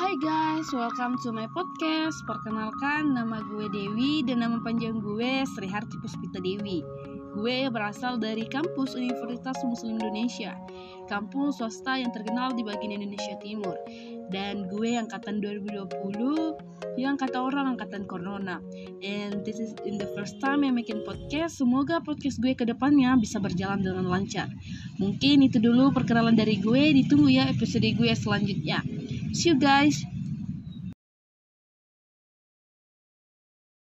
Hai guys, welcome to my podcast. Perkenalkan, nama gue Dewi dan nama panjang gue Sri Harti Puspita Dewi. Gue berasal dari kampus Universitas Muslim Indonesia, kampus swasta yang terkenal di bagian Indonesia Timur. Dan gue angkatan 2020, yang kata orang angkatan Corona. And this is in the first time I'm making podcast. Semoga podcast gue ke depannya bisa berjalan dengan lancar. Mungkin itu dulu perkenalan dari gue. Ditunggu ya episode gue selanjutnya. See you guys.